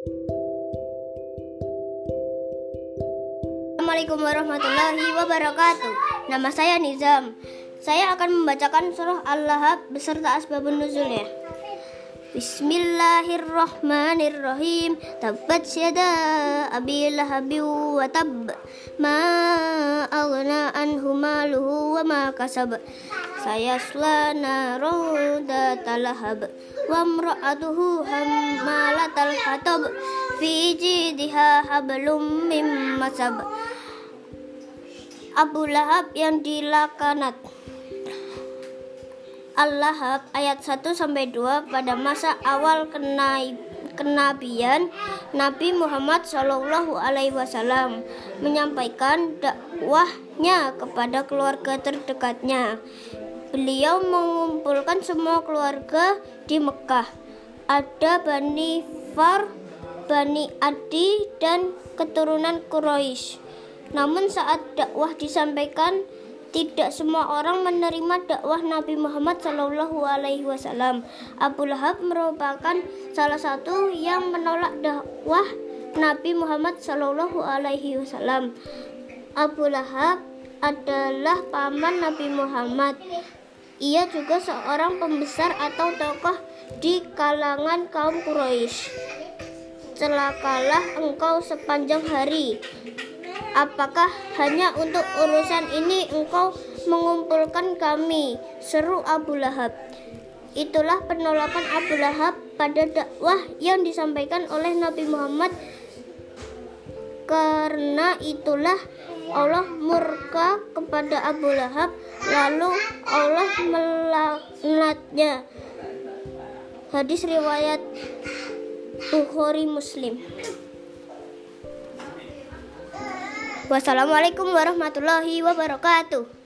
Assalamualaikum warahmatullahi wabarakatuh. Nama saya Nizam. Saya akan membacakan surah Al-Lahab beserta asbabun nuzulnya. Bismillahirrahmanirrahim. Tabbat syada abi lahabi wa tab. Ma aghna anhu maluhu wa ma kasab. Sayasla naran datalahab. Wa imra'atuhu hammalatal hatab. Fi jidha hablum mim masab. Abu Lahab yang dilakanat. Al-Lahab ayat 1 sampai 2 pada masa awal kenabian Nabi Muhammad Shallallahu alaihi wasallam menyampaikan dakwahnya kepada keluarga terdekatnya. Beliau mengumpulkan semua keluarga di Mekah. Ada Bani Far, Bani Adi dan keturunan Quraisy. Namun saat dakwah disampaikan, tidak semua orang menerima dakwah Nabi Muhammad Shallallahu Alaihi Wasallam. Abu Lahab merupakan salah satu yang menolak dakwah Nabi Muhammad Shallallahu Alaihi Wasallam. Abu Lahab adalah paman Nabi Muhammad. Ia juga seorang pembesar atau tokoh di kalangan kaum Quraisy. Celakalah engkau sepanjang hari Apakah hanya untuk urusan ini engkau mengumpulkan kami? Seru Abu Lahab. Itulah penolakan Abu Lahab pada dakwah yang disampaikan oleh Nabi Muhammad. Karena itulah Allah murka kepada Abu Lahab, lalu Allah melaknatnya. Hadis riwayat Bukhari Muslim. Wassalamualaikum warahmatullahi wabarakatuh.